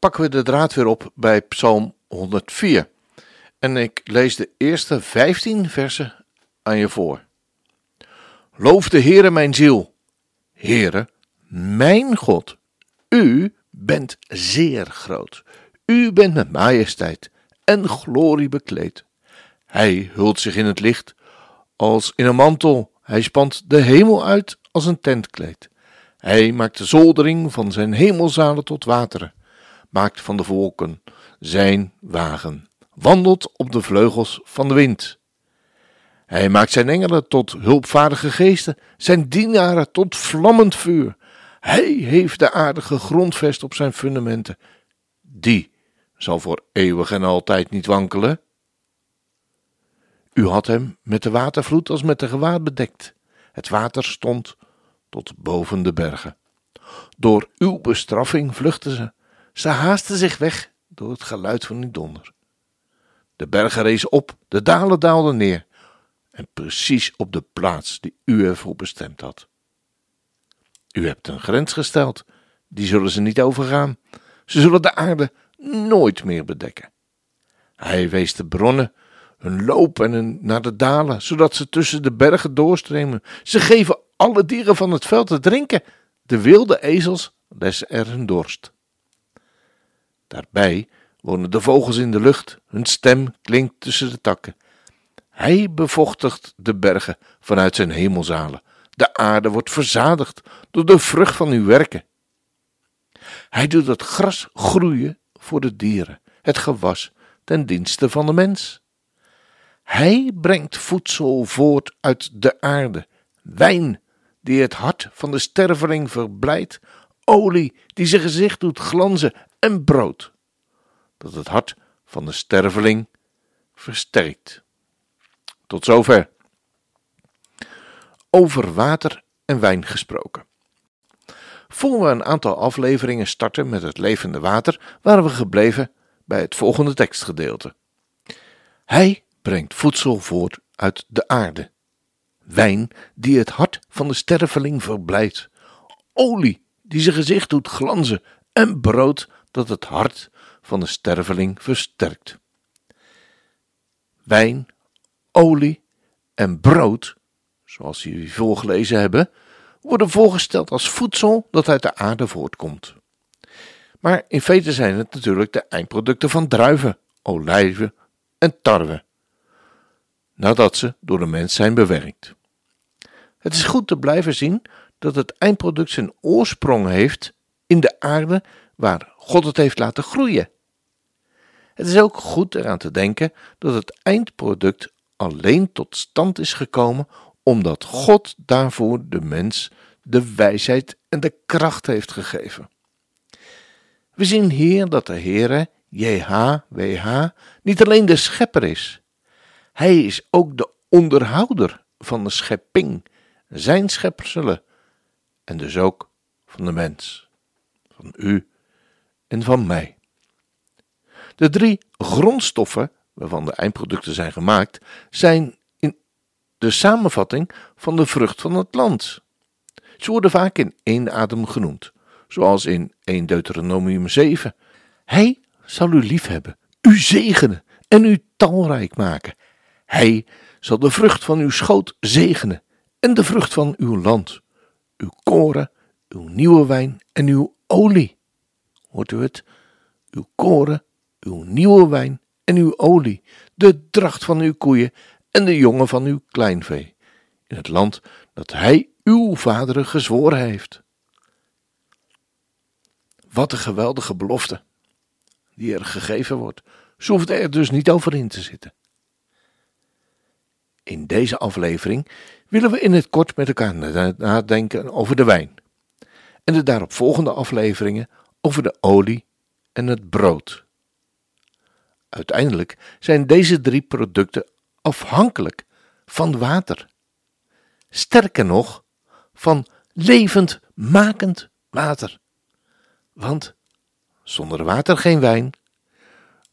pakken we de draad weer op bij Psalm 104. En ik lees de eerste 15 versen aan je voor. Loof de Heere mijn ziel. Heere, mijn God, u bent zeer groot. U bent met majesteit en glorie bekleed. Hij hult zich in het licht als in een mantel. Hij spant de hemel uit als een tentkleed. Hij maakt de zoldering van zijn hemelzalen tot wateren, maakt van de wolken zijn wagen, wandelt op de vleugels van de wind. Hij maakt zijn engelen tot hulpvaardige geesten, zijn dienaren tot vlammend vuur. Hij heeft de aarde gegrondvest op zijn fundamenten. Die zal voor eeuwig en altijd niet wankelen. U had hem met de watervloed als met de gewaad bedekt. Het water stond tot boven de bergen. Door uw bestraffing vluchtten ze. Ze haasten zich weg door het geluid van uw donder. De bergen rezen op, de dalen daalden neer. En precies op de plaats die u ervoor bestemd had. U hebt een grens gesteld, die zullen ze niet overgaan. Ze zullen de aarde nooit meer bedekken. Hij wees de bronnen hun loop en hun naar de dalen, zodat ze tussen de bergen doorstremen. Ze geven alle dieren van het veld te drinken. De wilde ezels lessen er hun dorst. Daarbij wonen de vogels in de lucht, hun stem klinkt tussen de takken. Hij bevochtigt de bergen vanuit zijn hemelzalen. De aarde wordt verzadigd door de vrucht van uw werken. Hij doet het gras groeien voor de dieren, het gewas ten dienste van de mens. Hij brengt voedsel voort uit de aarde, wijn die het hart van de sterveling verblijdt, olie die zijn gezicht doet glanzen en brood dat het hart van de sterveling versterkt. Tot zover. Over water en wijn gesproken. Voor we een aantal afleveringen starten met het levende water, waren we gebleven bij het volgende tekstgedeelte. Hij brengt voedsel voort uit de aarde, wijn die het hart van de sterveling verblijdt, olie die zijn gezicht doet glanzen en brood dat het hart van de sterveling versterkt. Wijn, olie en brood, zoals jullie voorgelezen hebben, worden voorgesteld als voedsel dat uit de aarde voortkomt. Maar in feite zijn het natuurlijk de eindproducten van druiven, olijven en tarwe, nadat ze door de mens zijn bewerkt. Het is goed te blijven zien dat het eindproduct zijn oorsprong heeft in de aarde waar God het heeft laten groeien. Het is ook goed eraan te denken dat het eindproduct alleen tot stand is gekomen omdat God daarvoor de mens de wijsheid en de kracht heeft gegeven. We zien hier dat de Heere, JHWH, niet alleen de schepper is. Hij is ook de onderhouder van de schepping, zijn schepselen, en dus ook van de mens, van u en van mij. De drie grondstoffen waarvan de eindproducten zijn gemaakt, zijn in de samenvatting van de vrucht van het land. Ze worden vaak in één adem genoemd, zoals in 1 Deuteronomium 7. Hij zal u liefhebben, u zegenen en u talrijk maken. Hij zal de vrucht van uw schoot zegenen en de vrucht van uw land, uw koren, uw nieuwe wijn en uw olie. Hoort u het? Uw koren, uw nieuwe wijn en uw olie, de dracht van uw koeien en de jongen van uw kleinvee, in het land dat hij uw vaderen gezworen heeft. Wat een geweldige belofte die er gegeven wordt. Ze er dus niet over in te zitten. In deze aflevering willen we in het kort met elkaar nadenken over de wijn. En de daarop volgende afleveringen over de olie en het brood Uiteindelijk zijn deze drie producten afhankelijk van water. Sterker nog, van levendmakend water. Want zonder water geen wijn,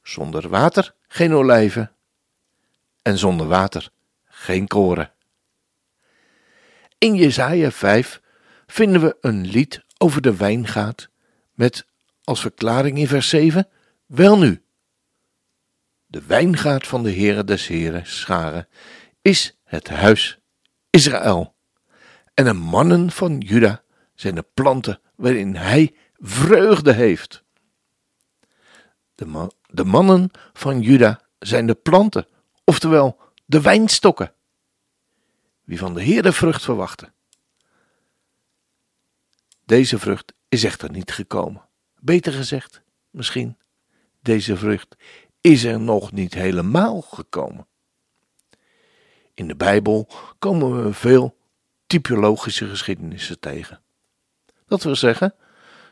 zonder water geen olijven en zonder water geen koren. In Jesaja 5 vinden we een lied over de wijngaard met als verklaring in vers 7: Welnu, de wijngaard van de Heere des Heren scharen is het huis Israël. En de mannen van Juda zijn de planten waarin hij vreugde heeft. De, de mannen van Juda zijn de planten, oftewel de wijnstokken, wie van de Heer de vrucht verwachtte. Deze vrucht is echter niet gekomen. Beter gezegd, misschien, deze vrucht is er nog niet helemaal gekomen. In de Bijbel komen we veel typologische geschiedenissen tegen. Dat wil zeggen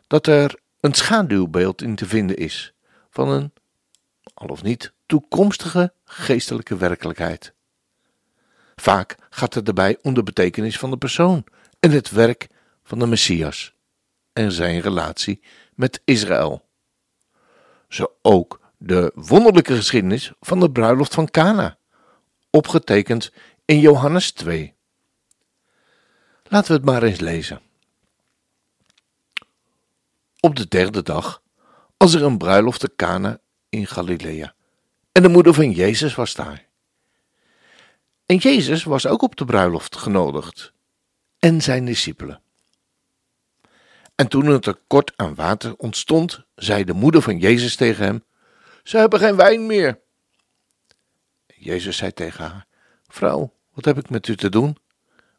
dat er een schaduwbeeld in te vinden is van een, al of niet, toekomstige geestelijke werkelijkheid. Vaak gaat het daarbij om de betekenis van de persoon en het werk van de Messias en zijn relatie met Israël. Zo ook de wonderlijke geschiedenis van de bruiloft van Cana, opgetekend in Johannes 2. Laten we het maar eens lezen. Op de derde dag als er een bruiloft te Cana in Galilea en de moeder van Jezus was daar. En Jezus was ook op de bruiloft genodigd en zijn discipelen. En toen er tekort aan water ontstond, zei de moeder van Jezus tegen hem: Ze hebben geen wijn meer. Jezus zei tegen haar: Vrouw, wat heb ik met u te doen?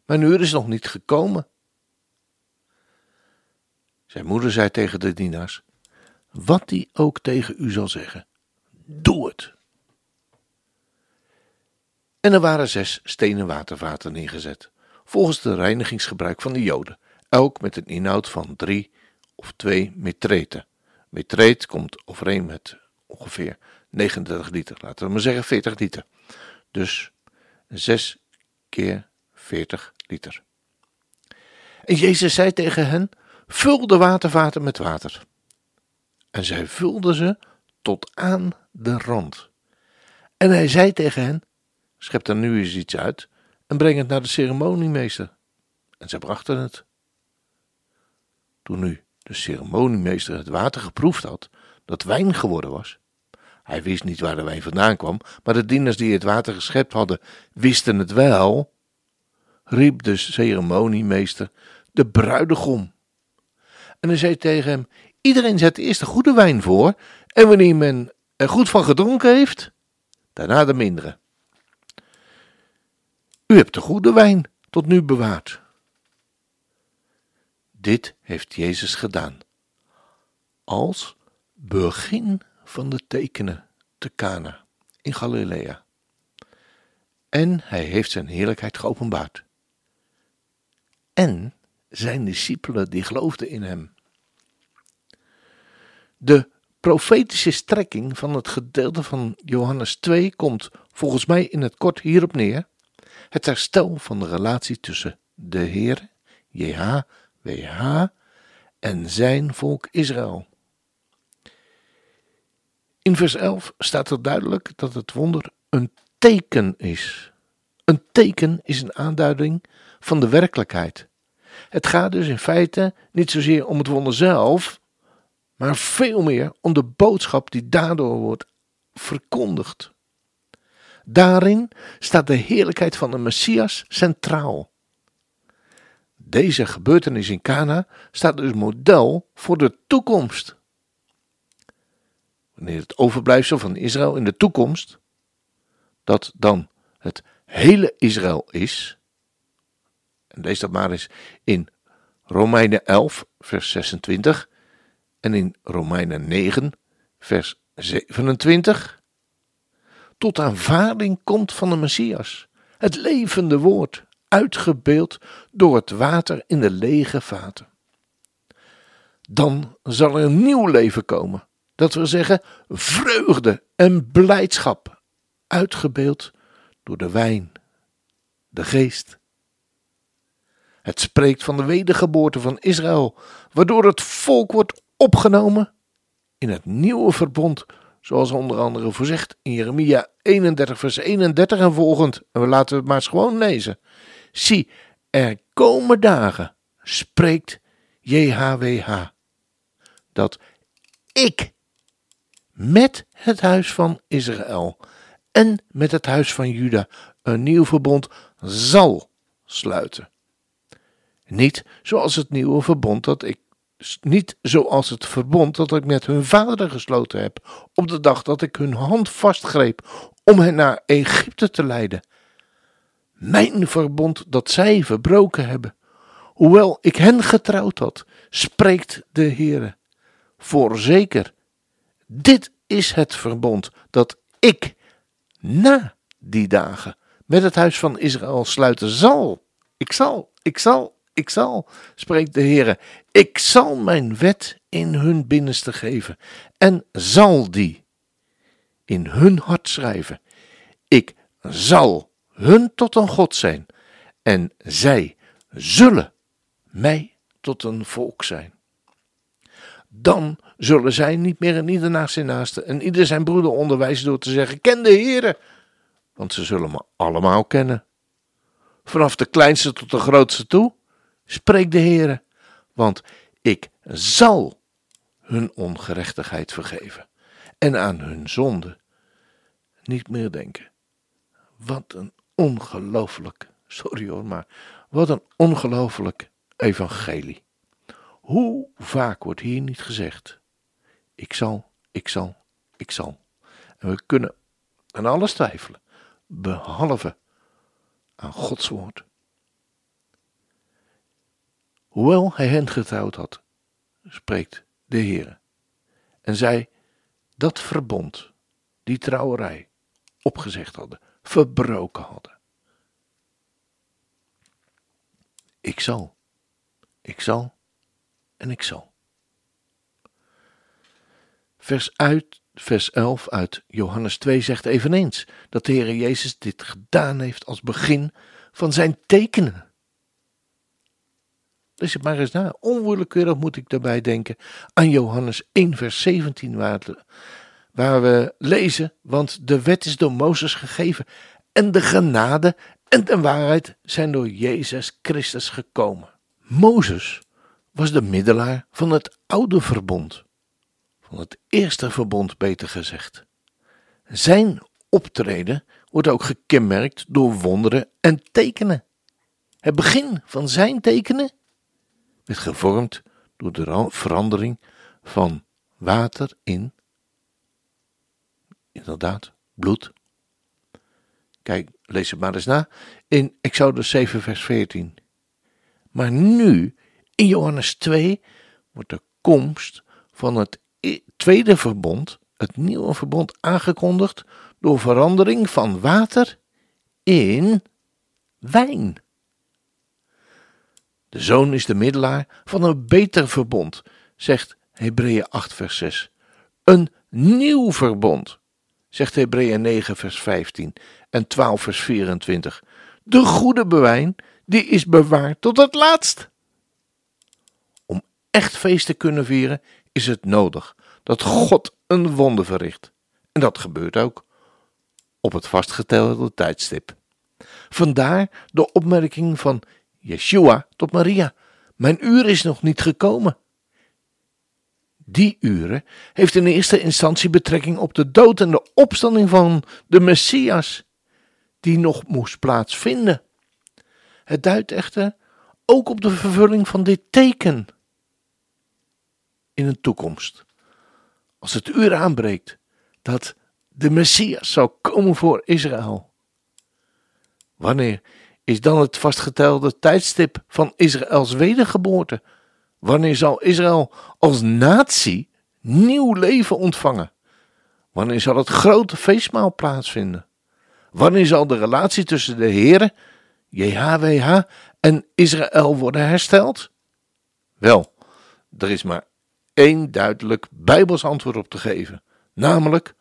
Mijn uur is nog niet gekomen. Zijn moeder zei tegen de dienaars: Wat die ook tegen u zal zeggen, doe het. En er waren zes stenen watervaten neergezet, volgens de reinigingsgebruik van de Joden, elk met een inhoud van drie of twee metreten. Metreet komt overeen met ongeveer 39 liter, laten we maar zeggen 40 liter. Dus 6 keer 40 liter. En Jezus zei tegen hen: Vul de watervaten met water. En zij vulden ze tot aan de rand. En hij zei tegen hen: Schep er nu eens iets uit en breng het naar de ceremoniemeester. En zij brachten het. Toen nu de ceremoniemeester het water geproefd had, dat wijn geworden was. Hij wist niet waar de wijn vandaan kwam, maar de dieners die het water geschept hadden, wisten het wel. Riep de ceremoniemeester de bruidegom. En hij zei tegen hem: Iedereen zet eerst de goede wijn voor, en wanneer men er goed van gedronken heeft, daarna de mindere. U hebt de goede wijn tot nu bewaard. Dit heeft Jezus gedaan. Als begin van de tekenen te Cana in Galilea. En hij heeft zijn heerlijkheid geopenbaard. En zijn discipelen die geloofden in hem. De profetische strekking van het gedeelte van Johannes 2 komt volgens mij in het kort hierop neer: het herstel van de relatie tussen de Heer, JHWH, en zijn volk Israël. In vers 11 staat er duidelijk dat het wonder een teken is. Een teken is een aanduiding van de werkelijkheid. Het gaat dus in feite niet zozeer om het wonder zelf, maar veel meer om de boodschap die daardoor wordt verkondigd. Daarin staat de heerlijkheid van de Messias centraal. Deze gebeurtenis in Cana staat dus model voor de toekomst. Wanneer het overblijfsel van Israël in de toekomst, dat dan het hele Israël is, en lees dat maar eens in Romeinen 11, vers 26 en in Romeinen 9, vers 27, tot aanvaarding komt van de Messias, het levende woord, uitgebeeld door het water in de lege vaten. Dan zal er een nieuw leven komen, Dat wil zeggen vreugde en blijdschap, uitgebeeld door de wijn, de geest. Het spreekt van de wedergeboorte van Israël, waardoor het volk wordt opgenomen in het nieuwe verbond, zoals onder andere voorzegd in Jeremia 31, vers 31 en volgend. En we laten het maar eens gewoon lezen. Zie, er komen dagen, spreekt JHWH, dat ik met het huis van Israël en met het huis van Juda een nieuw verbond zal sluiten. Niet zoals het nieuwe verbond dat ik niet zoals het verbond dat ik met hun vader gesloten heb, op de dag dat ik hun hand vastgreep om hen naar Egypte te leiden. Mijn verbond dat zij verbroken hebben, hoewel ik hen getrouwd had, spreekt de Heere. Voorzeker, dit is het verbond dat ik na die dagen met het huis van Israël sluiten zal. Ik zal, ik zal, ik zal, spreekt de Heere. Ik zal mijn wet in hun binnenste geven en zal die in hun hart schrijven. Ik zal hun tot een God zijn en zij zullen mij tot een volk zijn. Dan zullen zij niet meer een ieder naast zijn naaste en ieder zijn broeder onderwijzen door te zeggen: Ken de Heere, want ze zullen me allemaal kennen. Vanaf de kleinste tot de grootste toe, spreekt de Heere, want ik zal hun ongerechtigheid vergeven en aan hun zonde niet meer denken. Wat een ongelooflijk, sorry hoor, maar wat een ongelooflijk evangelie. Hoe vaak wordt hier niet gezegd: Ik zal, ik zal, ik zal. En we kunnen aan alles twijfelen, behalve aan Gods woord. Hoewel hij hen getrouwd had, spreekt de Heer. En zij dat verbond, die trouwerij, opgezegd hadden, verbroken hadden. Ik zal, ik zal en ik zal. Vers, uit, vers 11 uit Johannes 2 zegt eveneens dat de Heer Jezus dit gedaan heeft als begin van zijn tekenen. Dus het maar eens na. Onwillekeurig moet ik daarbij denken aan Johannes 1, vers 17, waar, waar we lezen: Want de wet is door Mozes gegeven, en de genade en de waarheid zijn door Jezus Christus gekomen. Mozes was de middelaar van het oude verbond, van het eerste verbond beter gezegd. Zijn optreden wordt ook gekenmerkt door wonderen en tekenen. Het begin van zijn tekenen werd gevormd door de verandering van water in, inderdaad, bloed. Kijk, lees het maar eens na in Exodus 7, vers 14. Maar nu in Johannes 2 wordt de komst van het tweede verbond, het nieuwe verbond, aangekondigd door verandering van water in wijn. De zoon is de middelaar van een beter verbond, zegt Hebreeën 8 vers 6. Een nieuw verbond, zegt Hebreeën 9 vers 15 en 12 vers 24. De goede bewijn, die is bewaard tot het laatst echt feest te kunnen vieren, is het nodig dat God een wonder verricht. En dat gebeurt ook op het vastgetelde tijdstip. Vandaar de opmerking van Yeshua tot Maria: Mijn uur is nog niet gekomen. Die uren heeft in eerste instantie betrekking op de dood en de opstanding van de Messias, die nog moest plaatsvinden. Het duidt echter ook op de vervulling van dit teken in een toekomst. Als het uur aanbreekt dat de Messias zou komen voor Israël. Wanneer is dan het vastgetelde tijdstip van Israëls wedergeboorte? Wanneer zal Israël als natie nieuw leven ontvangen? Wanneer zal het grote feestmaal plaatsvinden? Wanneer zal de relatie tussen de Heere, JHWH en Israël worden hersteld? Wel, er is maar één duidelijk Bijbels antwoord op te geven, namelijk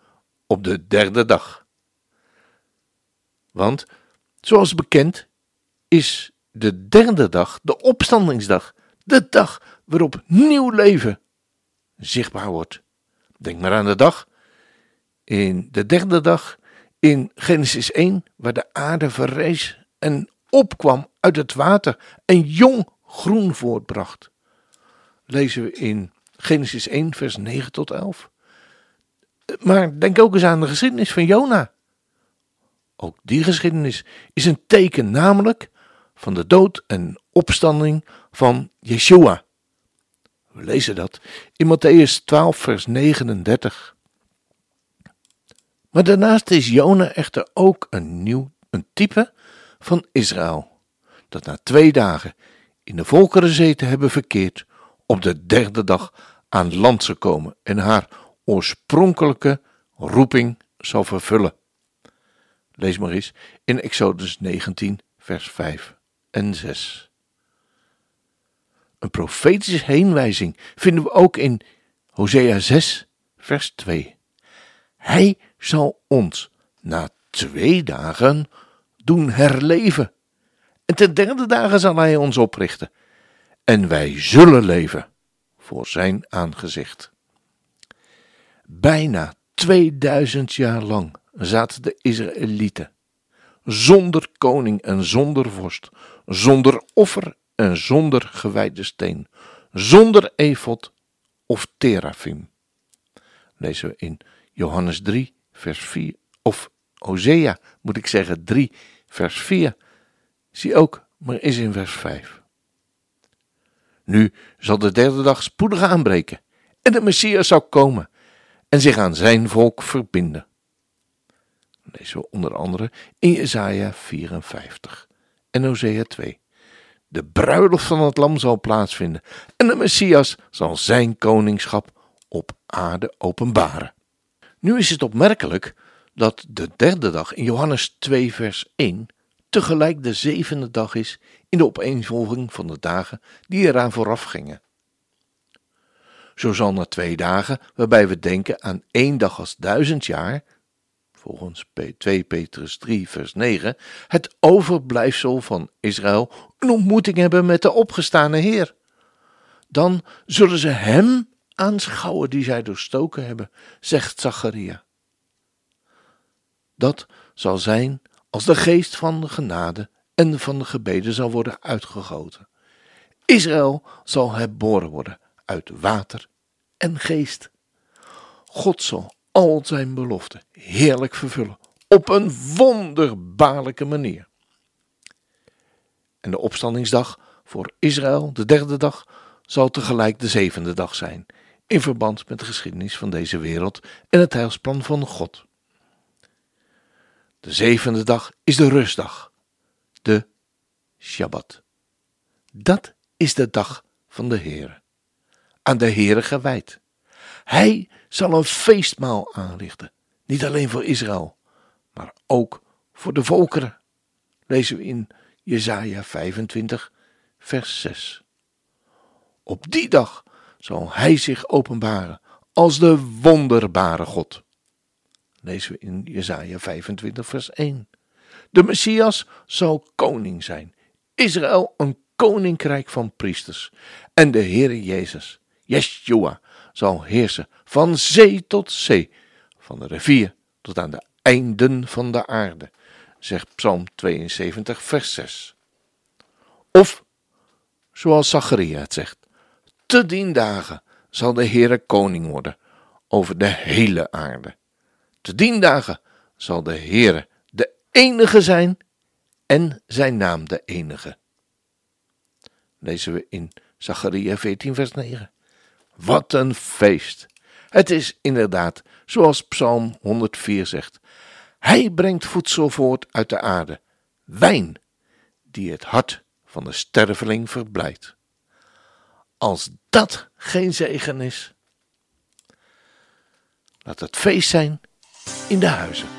op de derde dag. Want, zoals bekend, is de derde dag de opstandingsdag, de dag waarop nieuw leven zichtbaar wordt. Denk maar aan de dag in de derde dag in Genesis 1, waar de aarde verrees en opkwam uit het water en jong groen voortbracht. Lezen we in Genesis 1, vers 9 tot 11. Maar denk ook eens aan de geschiedenis van Jona. Ook die geschiedenis is een teken, namelijk van de dood en opstanding van Yeshua. We lezen dat in Matthäus 12, vers 39. Maar daarnaast is Jona echter ook een nieuw, een type van Israël, dat na twee dagen in de Volkerenzee te hebben verkeerd, op de derde dag aan land zou komen en haar oorspronkelijke roeping zal vervullen. Lees maar eens in Exodus 19, vers 5 en 6. Een profetische heenwijzing vinden we ook in Hosea 6, vers 2. Hij zal ons na twee dagen doen herleven. En ten derde dagen zal hij ons oprichten. En wij zullen leven voor zijn aangezicht. Bijna 2000 jaar lang zaten de Israëlieten zonder koning en zonder vorst, zonder offer en zonder gewijde steen, zonder efot of terafim. Lezen we in Johannes 3, vers 4, of Hosea, moet ik zeggen, 3, vers 4. Zie ook, maar is in vers 5. Nu zal de derde dag spoedig aanbreken en de Messias zal komen en zich aan zijn volk verbinden. Lezen onder andere in Jesaja 54 en Hosea 2. De bruiloft van het lam zal plaatsvinden en de Messias zal zijn koningschap op aarde openbaren. Nu is het opmerkelijk dat de derde dag in Johannes 2 vers 1 tegelijk de zevende dag is in de opeenvolging van de dagen die eraan vooraf gingen. Zo zal na twee dagen, waarbij we denken aan één dag als duizend jaar, volgens 2 Petrus 3 vers 9, het overblijfsel van Israël een ontmoeting hebben met de opgestane Heer. Dan zullen ze hem aanschouwen die zij doorstoken hebben, zegt Zacharia. Dat zal zijn als de geest van de genade en van de gebeden zal worden uitgegoten. Israël zal herboren worden uit water en geest. God zal al zijn beloften heerlijk vervullen op een wonderbaarlijke manier. En de opstandingsdag voor Israël, de derde dag, zal tegelijk de zevende dag zijn, in verband met de geschiedenis van deze wereld en het heilsplan van God. De zevende dag is de rustdag, de Shabbat. Dat is de dag van de Heer, aan de Heere gewijd. Hij zal een feestmaal aanrichten, niet alleen voor Israël, maar ook voor de volkeren. Lezen we in Jesaja 25, vers 6. Op die dag zal hij zich openbaren als de wonderbare God. Lezen we in Jesaja 25 vers 1. De Messias zal koning zijn. Israël een koninkrijk van priesters. En de Heere Jezus, Yeshua, zal heersen van zee tot zee, van de rivier tot aan de einden van de aarde, zegt Psalm 72 vers 6. Of, zoals Zacharia het zegt, te dien dagen zal de Heere koning worden over de hele aarde. Te dien dagen zal de Heere de enige zijn en zijn naam de enige. Lezen we in Zacharia 14 vers 9. Wat een feest! Het is inderdaad, zoals Psalm 104 zegt, hij brengt voedsel voort uit de aarde, wijn die het hart van de sterveling verblijdt. Als dat geen zegen is, laat het feest zijn in de huizen.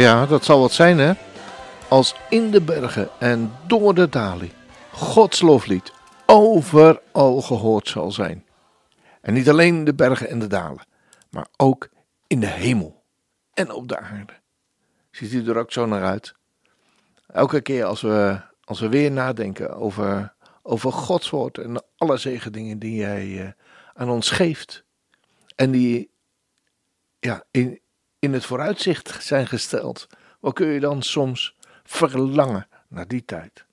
Ja, dat zal wat zijn, hè? Als in de bergen en door de dalen Gods loflied overal gehoord zal zijn. En niet alleen de bergen en de dalen, maar ook in de hemel en op de aarde. Ziet u er ook zo naar uit? Elke keer als we, als we weer nadenken over, over Gods woord en alle zegeningen die Hij eh, aan ons geeft. En die ja, in, in het vooruitzicht zijn gesteld. Wat kun je dan soms verlangen naar die tijd?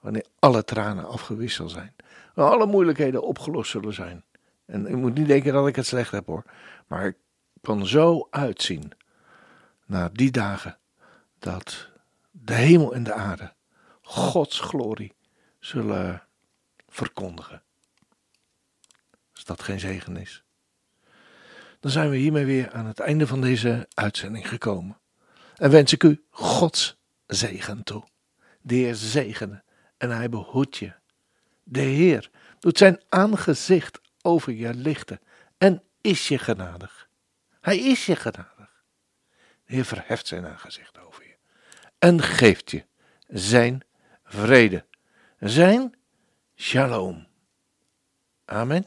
Wanneer alle tranen afgewisseld zijn. Wanneer alle moeilijkheden opgelost zullen zijn. En je moet niet denken dat ik het slecht heb hoor. Maar ik kan zo uitzien naar die dagen dat de hemel en de aarde Gods glorie zullen verkondigen. Als dat geen zegen is. Dan zijn we hiermee weer aan het einde van deze uitzending gekomen. En wens ik u Gods zegen toe. De Heer zegene en hij behoedt je. De Heer doet zijn aangezicht over je lichten en is je genadig. Hij is je genadig. De Heer verheft zijn aangezicht over je en geeft je zijn vrede, zijn shalom. Amen.